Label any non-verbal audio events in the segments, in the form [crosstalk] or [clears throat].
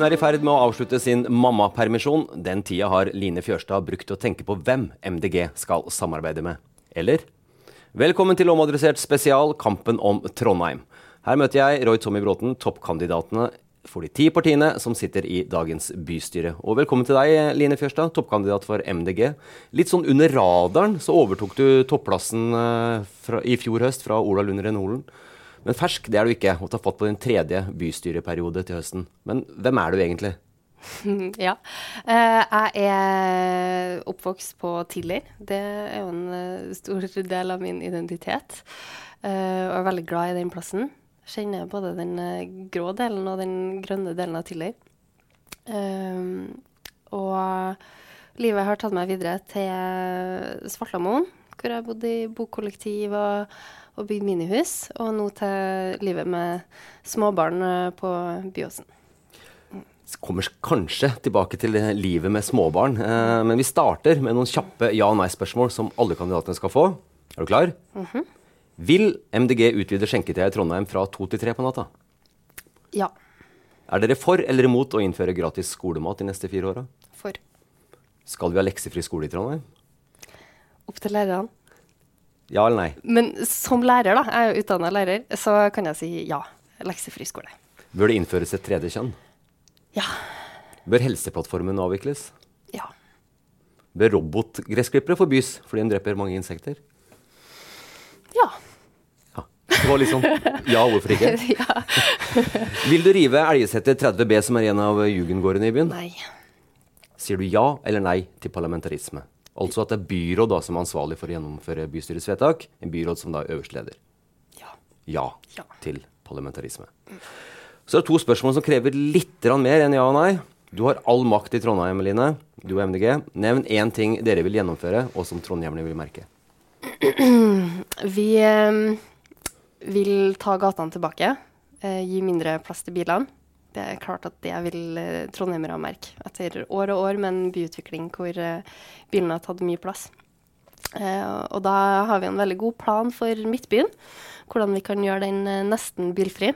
Hun er i ferd med å avslutte sin mammapermisjon. Den tida har Line Fjørstad brukt til å tenke på hvem MDG skal samarbeide med. Eller? Velkommen til Omadressert spesial, kampen om Trondheim. Her møter jeg Roy Tommy Bråten, toppkandidatene for de ti partiene som sitter i dagens bystyre. Og velkommen til deg, Line Fjørstad, toppkandidat for MDG. Litt sånn under radaren så overtok du topplassen eh, fra, i fjor høst fra Ola Lund Renolen. Men fersk det er du ikke, og tar fatt på din tredje bystyreperiode til høsten. Men hvem er du egentlig? [laughs] ja. Eh, jeg er oppvokst på Tiller. Det er jo en eh, stor del av min identitet. Eh, og er veldig glad i den plassen. Kjenner både den grå delen og den grønne delen av Tiller. Og livet har tatt meg videre til Svartlamoen, hvor jeg bodde i bokollektiv og, og bygd minihus. Og nå til livet med småbarn eh, på Byåsen. kommer kanskje tilbake til livet med småbarn. Eh, men vi starter med noen kjappe ja- og nei-spørsmål som alle kandidatene skal få. Er du klar? Vil MDG utvide skjenketida i Trondheim fra to til tre på natta? Ja. Er dere for eller imot å innføre gratis skolemat de neste fire åra? For. Skal vi ha leksefri skole i Trondheim? Opp til lærerne. Ja eller nei? Men som lærer, da, jeg er jo utdanna lærer, så kan jeg si ja. Leksefri skole. Bør det innføres et tredje kjønn? Ja. Bør Helseplattformen avvikles? Ja. Bør robotgressklippere forbys fordi de dreper mange insekter? Ja. Ja. Det var litt sånn ja, hvorfor ikke? [laughs] ja. [laughs] Vil du rive Elgeseter 30B, som er en av jugendgårdene i byen? Nei. Sier du ja eller nei til parlamentarisme? Altså at det er byråd da, som er ansvarlig for å gjennomføre bystyrets vedtak. En byråd som da er øverste leder. Ja. Ja, Ja. til parlamentarisme. Så det er to spørsmål som krever litt mer enn ja og nei. Du har all makt i Trondheim, Eline. Du og MDG. Nevn én ting dere vil gjennomføre, og som trondhjemmerne vil merke. [clears throat] Vi eh, vil ta gatene tilbake. Eh, gi mindre plass til bilene. Det er klart at det vil eh, trondheimere merke. Etter år og år med en byutvikling hvor eh, bilene har tatt mye plass. Eh, og da har vi en veldig god plan for Midtbyen. Hvordan vi kan gjøre den nesten bilfri.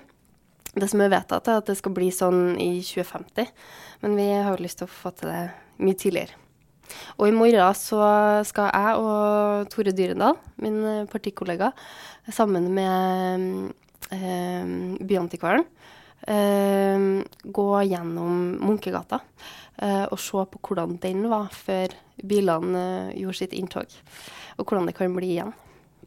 Det som er vedtatt, er at det skal bli sånn i 2050. Men vi har lyst til å få til det mye tidligere. Og i morgen så skal jeg og Tore Dyrendal, min partikollega, sammen med eh, Byantikvaren, gå gjennom Munkegata eh, og se på hvordan den var før bilene eh, gjorde sitt inntog. Og hvordan det kan bli igjen.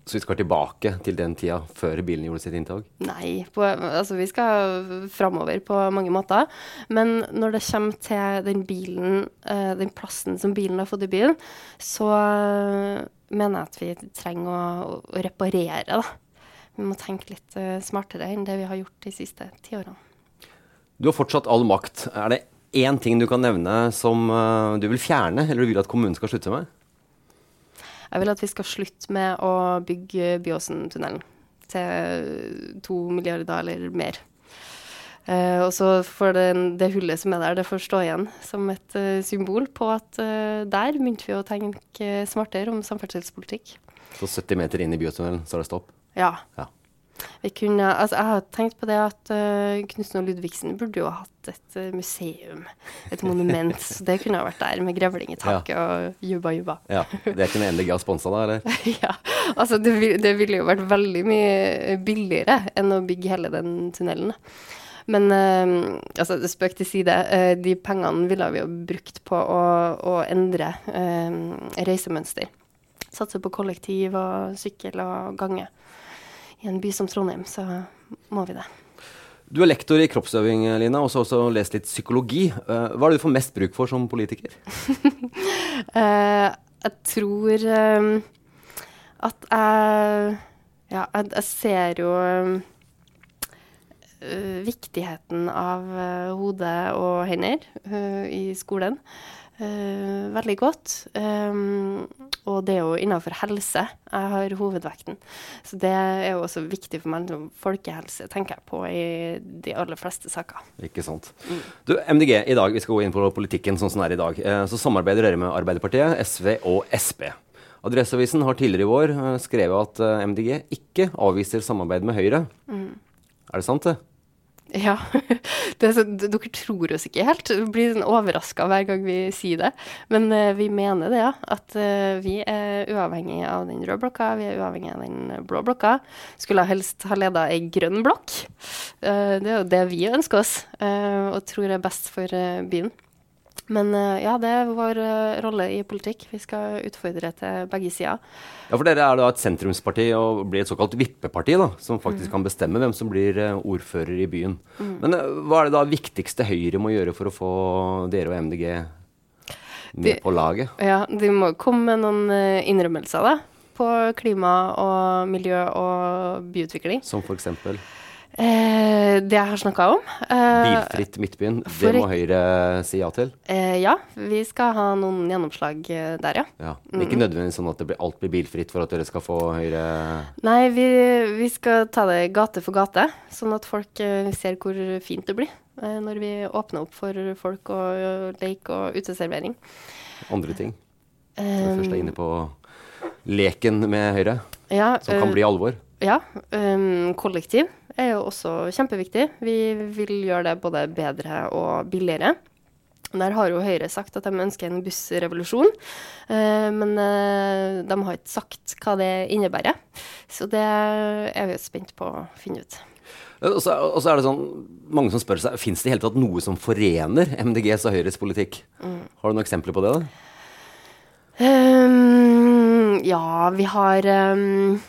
Så vi skal tilbake til den tida før bilen gjorde sitt inntog? Nei, på, altså vi skal framover på mange måter. Men når det kommer til den bilen, eh, den plassen som bilen har fått i byen, så eh, mener jeg at vi trenger å, å reparere, da. Vi må tenke litt eh, smartere enn det vi har gjort de siste ti årene. Du har fortsatt all makt. Er det én ting du kan nevne som uh, du vil fjerne, eller du vil at kommunen skal slutte med? Jeg vil at vi skal slutte med å bygge Byåsen-tunnelen til to milliarder eller mer. Uh, og så får det, det, hullet som er der, det får stå igjen som et uh, symbol på at uh, der begynte vi å tenke smartere om samferdselspolitikk. Så 70 meter inn i Byåstunnelen, så er det stopp? Ja. ja. Kunne, altså jeg har tenkt på det at uh, Knutsen og Ludvigsen burde jo ha hatt et uh, museum, et monument. [laughs] så det kunne ha vært der med grevling i taket ja. og jubba jubba. Ja, Det noe NDG har sponsa da, eller? [laughs] ja. Altså det, det, ville jo vært veldig mye billigere enn å bygge hele den tunnelen. Men uh, altså, spøk til side. Uh, de pengene ville vi jo brukt på å, å endre reisemønster. Satse på kollektiv og sykkel og gange i en by som Trondheim, så må vi det. Du er lektor i kroppsøving, Lina, og så også lest litt psykologi. Eh, hva er det du får mest bruk for som politiker? uh, [laughs] jeg tror um, at jeg Ja, jeg, ser jo viktigheten av hode og hender i skolen. Uh, veldig godt. Um, og det er jo innenfor helse jeg har hovedvekten. Så det er jo også viktig for meg. Folkehelse tenker jeg på i de aller fleste saker. Ikke sant. Mm. Du, MDG, i dag, vi skal gå inn på politikken sånn som den er i dag. Uh, så samarbeider dere med Arbeiderpartiet, SV og Sp. Adresseavisen har tidligere i vår uh, skrevet at MDG ikke avviser samarbeid med Høyre. Mm. Er det sant, det? Ja. [laughs] Så, dere tror oss ikke helt. Vi blir sånn overraska hver gang vi sier det. Men uh, vi mener det, ja. At uh, vi er uavhengig av den røde blokka, vi er uavhengig av den blå blokka. Skulle helst ha leda ei grønn blokk. Uh, det er jo det vi ønsker oss, og tror er best for byen. Men eh, ja, det er vår eh, rolle i politikk. Vi skal utfordre til begge sider. Ja, for Dere er da et sentrumsparti og blir et såkalt vippeparti, da, som faktisk mm. kan bestemme hvem som blir eh, ordfører i byen. Mm. Men hva er det da viktigste Høyre må gjøre for å få dere og MDG med de, på laget? Ja, De må komme med noen innrømmelser da, på klima og miljø og byutvikling. Som for eksempel? Eh, det jeg har snakka om. Eh, Bilfritt Midtbyen, det må Høyre si ja til? Eh, ja, vi skal ha noen gjennomslag eh, der, ja. ja. Men ikke mm. nødvendigvis sånn at blir, alt blir bilfritt for at dere skal få Høyre Nei, vi, vi, skal ta det gate for gate, sånn at folk uh, ser hvor fint det blir uh, når vi åpner opp for folk og og leik og uteservering. Andre ting? Når um, først er inne på leken med Høyre, ja, som kan bli alvor? Ja. Um, kollektiv er jo også kjempeviktig. Vi vil gjøre det både bedre og billigere. Der har jo Høyre sagt at de ønsker en bussrevolusjon, uh, men uh, de har ikke sagt hva det innebærer. Så det er vi spent på å finne ut. Og så, og så er det sånn, Mange som spør seg fins det i hele tatt noe som forener MDGs og Høyres politikk. Mm. Har du noen eksempler på det? da? Um, ja, vi har um,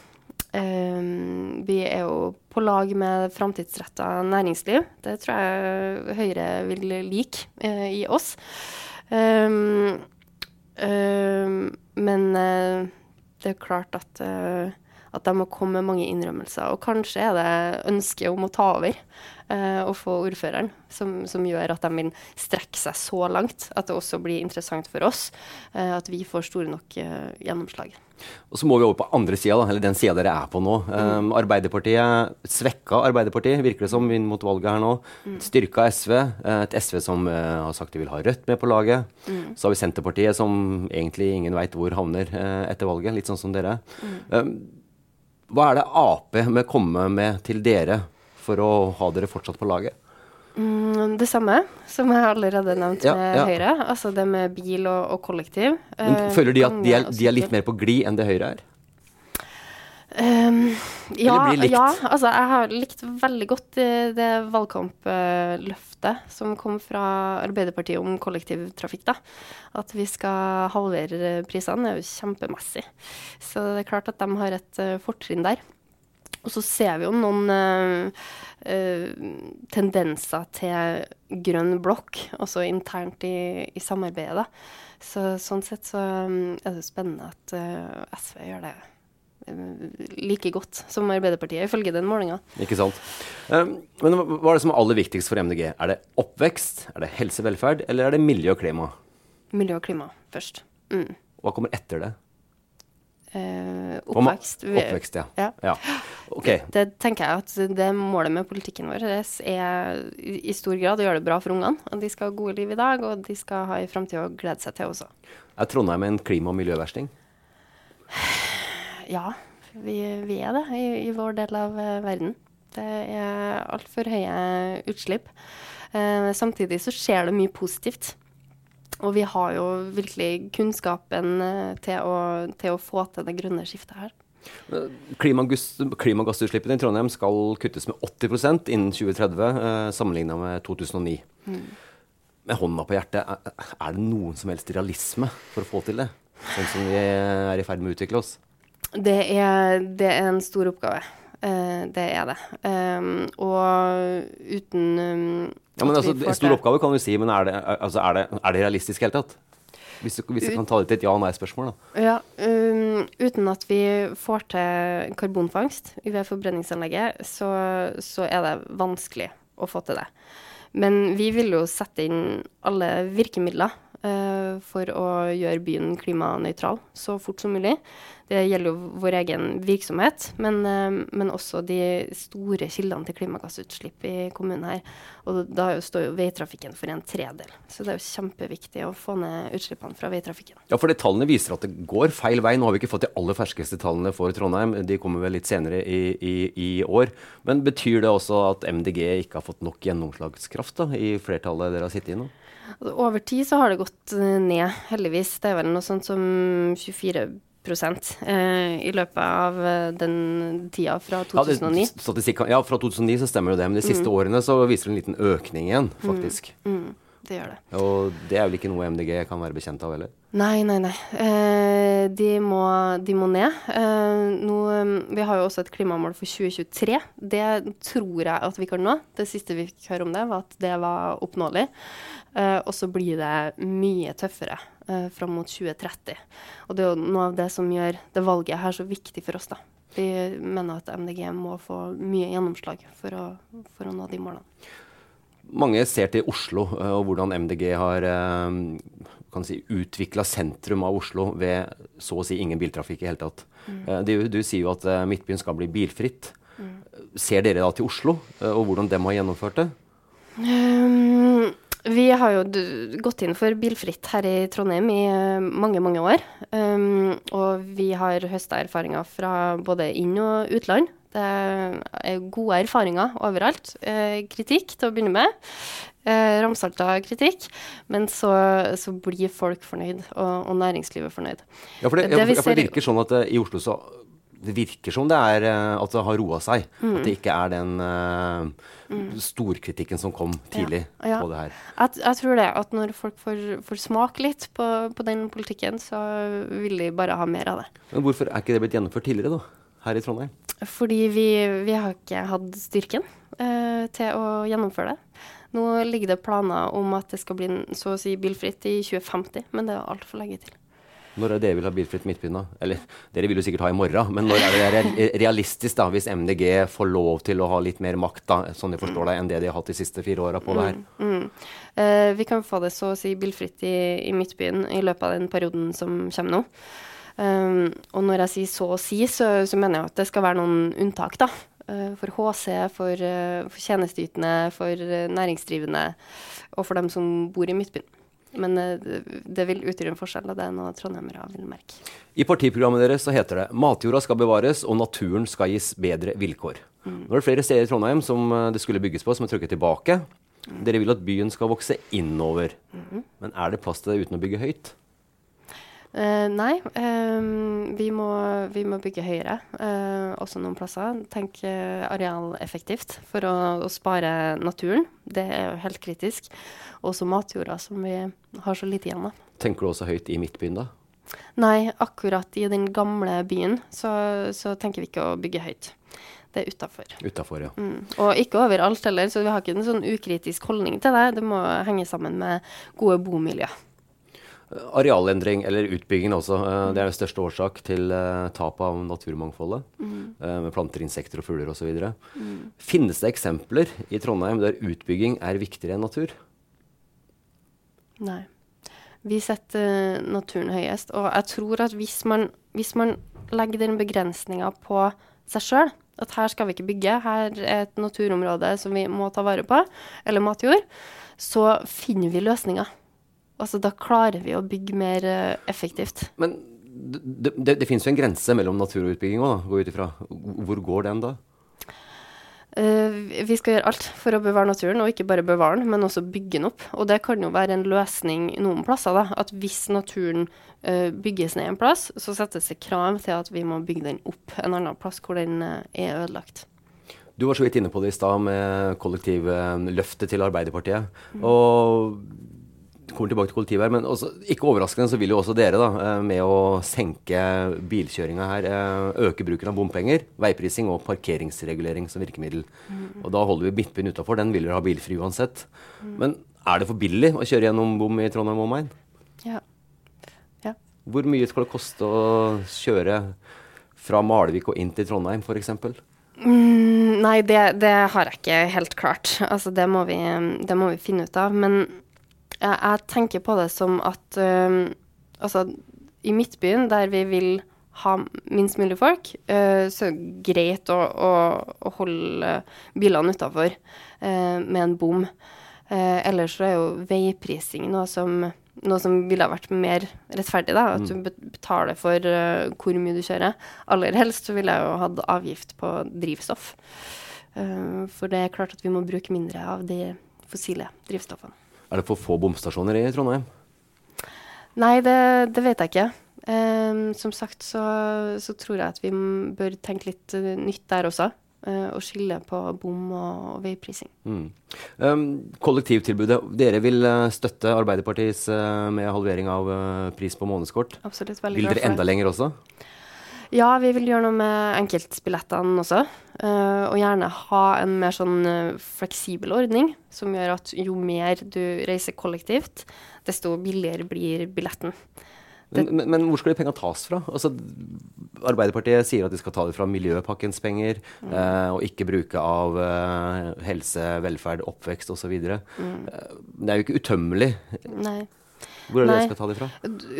um, Vi er jo på lag med framtidsretta næringsliv. Det tror jeg Høyre vil like eh, i oss. Um, um, men uh, det er klart at, uh, at de må komme med mange innrømmelser. Og kanskje er det ønsket om å ta over eh, og få ordføreren som, som, gjør at de vil strekke seg så langt at det også blir interessant for oss. at vi får store nok gjennomslag. Og så må vi over på andre sida, eller den sida dere er på nå. Um, Arbeiderpartiet, Svekka Arbeiderpartiet, virker det som, inn mot valget her nå. Mm. Styrka SV. Eh, et SV som uh, har sagt de vil ha Rødt med på laget. Mm. Så har vi Senterpartiet, som egentlig ingen veit hvor havner uh, etter valget. Litt sånn som dere. Mm. Um, hva er det Ap må komme med til dere for å ha dere fortsatt på laget? Mm, det samme som jeg allerede nevnt ja, med ja. Høyre. Altså det med bil og, og kollektiv. Men eh, føler de at de er, de er, litt mer på glid enn det Høyre er? Um, ja, ja, altså jeg har likt veldig godt det, det valgkampløftet som kom fra Arbeiderpartiet om kollektivtrafikk. da. At vi skal halvere prisene, er jo kjempemessig. Så det er klart at de har et uh, fortrinn der. Og så ser vi jo noen uh, uh, tendenser til grønn blokk, også internt i, i samarbeidet. Så, sånn sett så um, er det spennende at uh, SV gjør det like godt som Arbeiderpartiet, ifølge den målinga. Ikke sant. Um, men hva er det som er aller viktigst for MDG? Er det oppvekst, er det helse og velferd, eller er det miljø og klima? Miljø og klima først. Mm. Hva kommer etter det? Eh, oppvekst. Oppvekst, ja. ja. ja. Okay. Det tenker jeg at det målet med politikken vår er i stor grad å gjøre det bra for ungene. At de skal ha gode liv i dag, og de skal ha i framtid å glede seg til også. Er Trondheim en klima- og miljøversting? Ja, vi, vi er det i, i vår del av eh, verden. Det er altfor høye utslipp. Eh, samtidig så skjer det mye positivt. Og vi har jo virkelig kunnskapen eh, til, å, til å få til det grønne skiftet her. Klimagassutslippene i Trondheim skal kuttes med 80% innen 2030, eh, sammenligna med 2009. Med hånda på hjertet, er, er det noen som helst realisme for å få til det? Sånn som vi er i ferd med å utvikle oss? Det er, det er en stor oppgave. Uh, det er det. Um, og uten um, Ja, men altså, En stor oppgave kan du si, men er det, altså, er det, er det realistisk i det hele tatt? Hvis du, hvis du kan ta det til et ja- og nei-spørsmål, da. Ja, um, uten at vi får til karbonfangst ved forbrenningsanlegget, så, så er det vanskelig å få til det. Men vi vil jo sette inn alle virkemidler for å gjøre byen klimanøytral så fort som mulig. Det gjelder jo vår egen virksomhet, men, eh, men også de store kildene til klimagassutslipp i kommunen her. Og da står jo veitrafikken for en tredel. Så det er jo kjempeviktig å få ned utslippene fra veitrafikken. Ja, for det Tallene viser at det går feil vei. Nå har vi ikke fått de aller ferskeste tallene for Trondheim. De kommer vel litt senere i, i, i år. Men betyr det også at MDG ikke har fått nok gjennomslagskraft da, i flertallet dere har sittet i nå? Altså, Over tid så har det gått eh, ned, heldigvis. Det er vel noe sånt som 24 eh, i løpet av eh, den tida fra Ja, det- 2009. ja, fra 2009 så stemmer jo det, men de siste årene så viser det en liten økning igjen, faktisk. Mm, det gjør det. Og det er vel ikke noe MDG kan være bekjent av heller? Nei, nei, nei. Eh, de, må, de må ned. Eh, nå, eh, vi har jo også et klimamål for 2023. Det tror jeg at vi kan nå. Det siste vi fikk høre om det, var at det var oppnåelig. Eh, og så blir det mye tøffere eh, fram mot 2030. Og det er jo noe av det som gjør det valget her så viktig for oss, da. Vi mener at MDG må få mye gjennomslag for å, for å nå de målene. Mange ser til Oslo eh, og hvordan MDG har eh, kan si, utvikla sentrum av Oslo ved så å si ingen biltrafikk i hele tatt. Mm. Du, du sier jo at eh, Midtbyen skal bli bilfritt. Ser dere da til Oslo, eh, og hvordan de har gjennomført det? Um, vi har jo gått inn for bilfritt her i Trondheim i eh, mange, mange år. Um, og vi har høsta erfaringer fra både inn- og utland. Det er gode erfaringer overalt. Eh, kritikk til å begynne med. Eh, Ramsalta kritikk. Men så, så blir folk fornøyd, og, og næringslivet fornøyd. Ja, for det, Det ja, for, ja, det virker sånn at eh, i Oslo så det virker som det er eh, at det har roa seg. Mm. At det ikke er den uh, storkritikken som kom tidlig Ja. på det her. Jeg, jeg tror det, at når folk får, får smake litt på, på den politikken, så vil de bare ha mer av det. Men hvorfor er ikke det blitt gjennomført tidligere, da? Her i Trondheim? Fordi vi, vi har ikke hatt styrken eh, til å gjennomføre det. Nå ligger det planer om at det skal bli så å si bilfritt i 2050, men det er altfor lenge til. Når er det dere vil ha bilfritt Midtbyen, da? Eller dere vil jo sikkert ha i morgen, men når er det realistisk, da, hvis MDG får lov til å ha litt mer makt, da, sånn jeg forstår det, enn det de har hatt de siste fire åra på det her? Mm. Eh, vi kan få det så å si bilfritt i, i Midtbyen i løpet av den perioden som kommer nå. Um, og når jeg sier så å si, så, så mener jeg at det skal være noen unntak, da. Uh, for HC, for, uh, for tjenesteytende, for eh, næringsdrivende og for dem som bor i Midtbyen. Men det, vil utgjøre en forskjell, og det er noe trondheimere vil merke. I partiprogrammet deres så heter det matjorda skal bevares og naturen skal gis bedre vilkår. Nå er det flere steder i Trondheim som det skulle bygges på, som er trukket tilbake. Dere vil at byen skal vokse innover. Men er det plass til det uten å bygge høyt? Eh, nei, um, vi, må, vi må bygge høyere, uh, også noen plasser. Tenk uh, arealeffektivt for å, å spare naturen. Det er jo helt kritisk. Også matjorda, som vi har så lite igjen av. Tenker du også høyt i Midtbyen, da? Nei, akkurat i den gamle byen så, så tenker vi ikke å bygge høyt. Det er utafor. Utafor, ja. Mm. Og ikke overalt heller, så vi har ikke en sånn ukritisk holdning til det. Det må henge sammen med gode bomiljø. Arealendring, eller utbyggingen også, eh, det er den største årsak til tapet tap av naturmangfoldet. Mm. Med planter, insekter og fugler osv. Mm. Finnes det eksempler i Trondheim der utbygging er viktigere enn natur? Nei. Vi setter eh, naturen høyest. Og jeg tror at hvis man, hvis man legger den begrensninga på seg sjøl, at her skal vi ikke bygge, her er et naturområde som vi må ta vare på, eller matjord, så finner vi løsninger. Altså, da klarer vi å bygge mer eh, effektivt. Men det, det, det finnes jo en grense mellom natur og utbygging òg, gå ut ifra. Hvor går den da? Eh, vi skal gjøre alt for å bevare naturen, og ikke bare bevare den, men også bygge den opp. Og det kan jo være en løsning noen plasser, da. At hvis naturen uh, bygges ned en plass, så settes det krav til at vi må bygge den opp en annen plass hvor den er ødelagt. Du var så vidt inne på det i stad med kollektivløftet til Arbeiderpartiet. Mm. Og kommer tilbake til kollektivet her, men også, ikke overraskende så vil jo også dere, da, eh, med å senke bilkjøringa her, eh, øke bruken av bompenger, veiprising og parkeringsregulering som virkemiddel. Mm. Og da holder vi midtbyen utafor. Den vil dere ha bilfri uansett. Mm. Men er det for billig å kjøre gjennom bom i Trondheim og omegn? Ja. ja. Hvor mye skal det koste å kjøre fra Malvik og inn til Trondheim, f.eks.? Mm, nei, det, det, har jeg ikke helt klart. Altså, det må, vi, det må vi finne ut av. Men jeg tenker på det som at uh, altså, i Midtbyen, der vi vil ha minst mulig folk, uh, så er det greit å, å, å holde bilene utafor uh, med en bom. Uh, ellers så er jo veiprising noe som, noe som ville ha vært mer rettferdig. da, At mm. du betaler for hvor mye du kjører. Aller helst så ville jeg jo hatt avgift på drivstoff. for det er klart at vi må bruke mindre av de fossile drivstoffene. Er det for få bomstasjoner i Trondheim? Nei, det, det vet jeg ikke. Um, som sagt så, så, tror jeg at vi bør tenke litt uh, nytt der også. Uh, og skille på bom og, og veiprising. Mm. Um, kollektivtilbudet. Dere vil uh, støtte Arbeiderpartiets med halvering av pris på månedskort. Absolutt, veldig Vil dere enda lenger også? Ja, vi vil gjøre noe med enkeltbillettene også. Uh, og gjerne ha en mer sånn uh, fleksibel ordning, som gjør at jo mer du reiser kollektivt, desto billigere blir billetten. Men, men, men, hvor skal de pengene tas fra? Altså, Arbeiderpartiet sier at de skal ta det fra miljøpakkens penger, mm. eh, og ikke bruke av helse, velferd, oppvekst osv. Mm. det er jo ikke utømmelig. Nei. Hvor er det Nei. de skal ta det fra?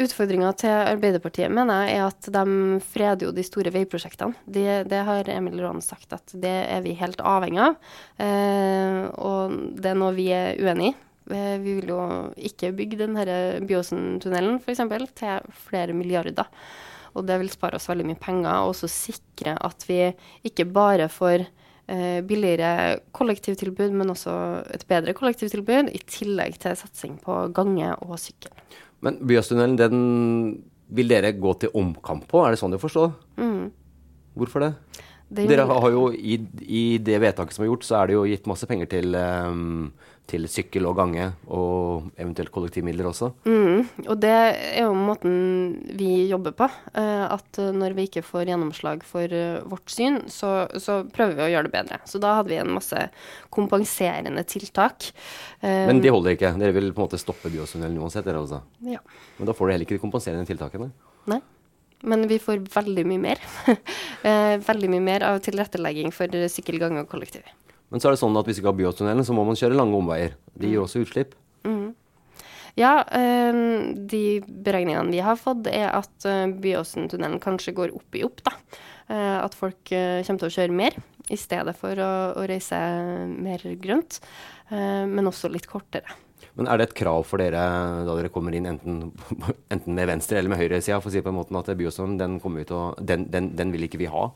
Utfordringa til Arbeiderpartiet mener jeg er at de freder jo de store veiprosjektene. Det, det har Emil Raan sagt at det er vi helt avhengig av. Eh, og det er noe vi er uenig i. Eh, vi vil jo ikke bygge denne Byåsen-tunnelen f.eks. til flere milliarder. Og det vil spare oss veldig mye penger, og også sikre at vi ikke bare får billigere kollektivtilbud, men også et bedre kollektivtilbud, i tillegg til satsing på gange og sykkel. Men Byåstunnelen, den vil dere gå til omkamp på, er det sånn du forstår? Mm. Hvorfor det? det dere har jo i, i, det vedtaket som er gjort, så er det jo gitt masse penger til um, til sykkel og gange, og eventuelt kollektivmidler også. Mm, og det er jo måten vi jobber på. Uh, at når vi ikke får gjennomslag for uh, vårt syn, så, så, prøver vi å gjøre det bedre. Så da hadde vi en masse kompenserende tiltak. Uh, Men det holder ikke? Dere vil på en måte stoppe Byåstunnelen uansett? Dere også? Ja. Men da får dere heller ikke de kompenserende tiltakene? Nei. Men vi får veldig mye mer. [laughs] veldig mye mer av tilrettelegging for sykkel, gange og kollektiv. Men så er det sånn at hvis vi ikke har Byåstunnelen, så må man kjøre lange omveier. De gir mm. også utslipp. Mm. Ja, um, de beregningene vi har fått, er at uh, Byåsen-tunnelen kanskje går opp i opp. da. Uh, at folk uh, kommer til å kjøre mer i stedet for å, å reise mer grønt. men også litt kortere. Men er det et krav for dere da dere kommer inn enten, [laughs] enten med venstre eller med høyresida, for å si på en måte at Byåsen den, den, den, den vil ikke vi ha?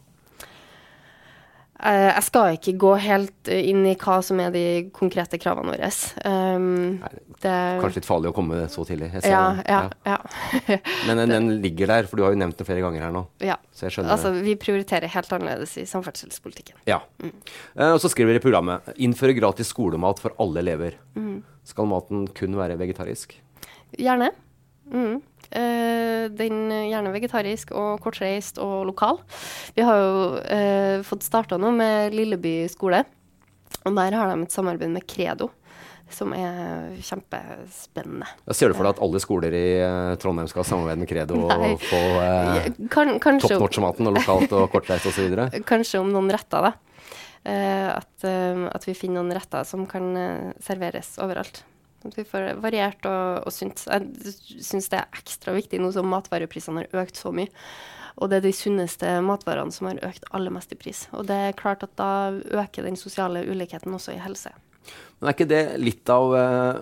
Eh, jeg skal ikke gå helt inn i hva som er de konkrete kravene våre. Um, det, Kanskje litt farlig å komme så tidlig. Ja, ja, ja. [laughs] Men den, den, ligger der, for du har jo nevnt det flere ganger her nå. Ja. Så jeg skjønner altså. Vi prioriterer helt annerledes i samferdselspolitikken. Ja. Mm. Uh, og så skriver dere i programmet 'Innføre gratis skolemat for alle elever'. Mm. Skal maten kun være vegetarisk? Gjerne. Mm. Uh, den gjerne vegetarisk og kortreist og lokal. Vi har jo uh, fått starta nå med Lilleby skole. Og der har de et samarbeid med Credo. som er kjempespennende. Jeg ser du for deg at alle skoler i eh, Trondheim skal samarbeide med Credo Nei. og få eh, Kan, topp top notch-maten og lokalt og kortreist osv.? [laughs] kanskje om noen retter, da. Eh, at, at vi finner noen retter som kan serveres overalt. At vi får variert og, og sunt. Jeg syns det er ekstra viktig nå som matvareprisene har økt så mye. Og det er de sunneste matvarene som har økt aller mest i pris. Og det er klart at da øker den sosiale ulikheten også i helse. Men er ikke det litt av eh,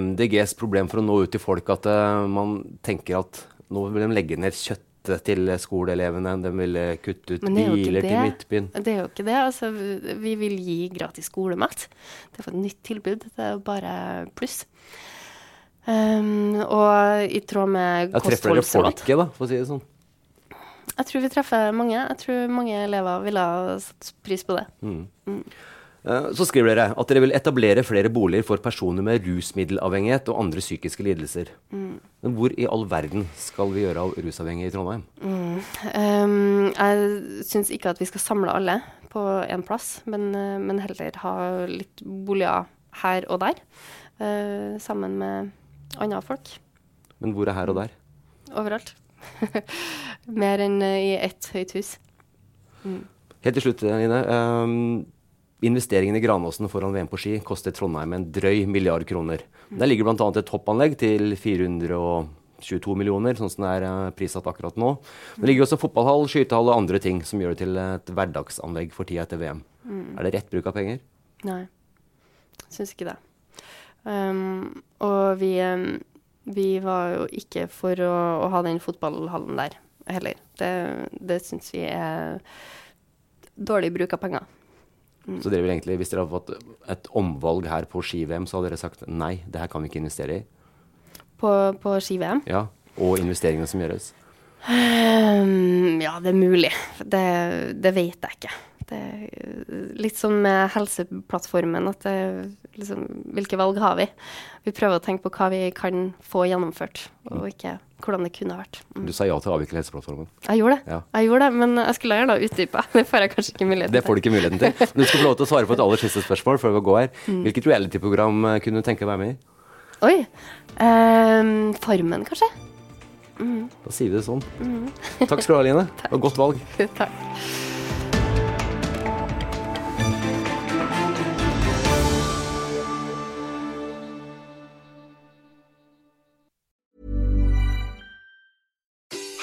MDGs problem for å nå ut til folk, at eh, man tenker at nå vil de legge ned kjøttet til skoleelevene, de vil eh, kutte ut er biler til. Midtbyen? Det er jo ikke det. Altså, vi vil gi gratis skolemat. Det er for et nytt tilbud. Det er jo bare pluss. Um, og i tråd med Ja, treffer dere kostholdsråd folket, da, for å si det sånn? Jeg tror vi treffer mange. Jeg tror mange elever ville ha satt pris på det. Eh, Så skriver dere at dere vil etablere flere boliger for personer med rusmiddelavhengighet og andre psykiske lidelser. Mm. Men hvor i all verden skal vi gjøre av rusavhengige i Trondheim? Um, jeg syns ikke at vi skal samle alle på én plass, men, eh, men heller ha litt boliger her og der. Uh, sammen med andre folk. Men hvor er her og der? Overalt. [laughs] Mer enn eh, i ett høyt hus. Helt til slutt, Ine. Um, investeringen i Granåsen foran VM på ski koster Trondheim en drøy milliard kroner. Der ligger bl.a. et toppanlegg til 422 millioner, sånn som det er eh, prissatt akkurat nå. Det ligger også fotballhall, skytehall og andre ting som gjør det til et hverdagsanlegg for tida etter VM. Er det rett bruk av penger? Nei, syns ikke det. Um, og vi, um, vi var jo ikke for å, å ha den fotballhallen der heller. Det, det syns vi er dårlig bruk av penger. Så dere vil egentlig, hvis dere hadde fått et omvalg her på ski-VM, så hadde dere sagt nei, det her kan vi ikke investere i? På, på ski-VM? Ja, Og investeringene som gjøres? Um, ja, det er mulig. Det, det vet jeg ikke. Det er litt som med Helseplattformen, at det, liksom, hvilke valg har vi? Vi prøver å tenke på hva vi kan få gjennomført, og ikke hvordan det kunne vært. Mm. Du sa ja til å avvikle Helseplattformen. Jeg gjorde det, Ja. jeg gjorde det, men jeg skulle gjerne ha utdypa. [laughs] Det får jeg kanskje ikke muligheten til. Det får du ikke muligheten til. Men du skal få lov til å svare på et aller siste [laughs] spørsmål før vi går her. Hvilket reality-program eh, kunne du tenke deg å være med i? Oi. Um, farmen, kanskje? Da sier vi det sånn. Takk skal du ha, Line. [laughs] Og godt valg. Takk.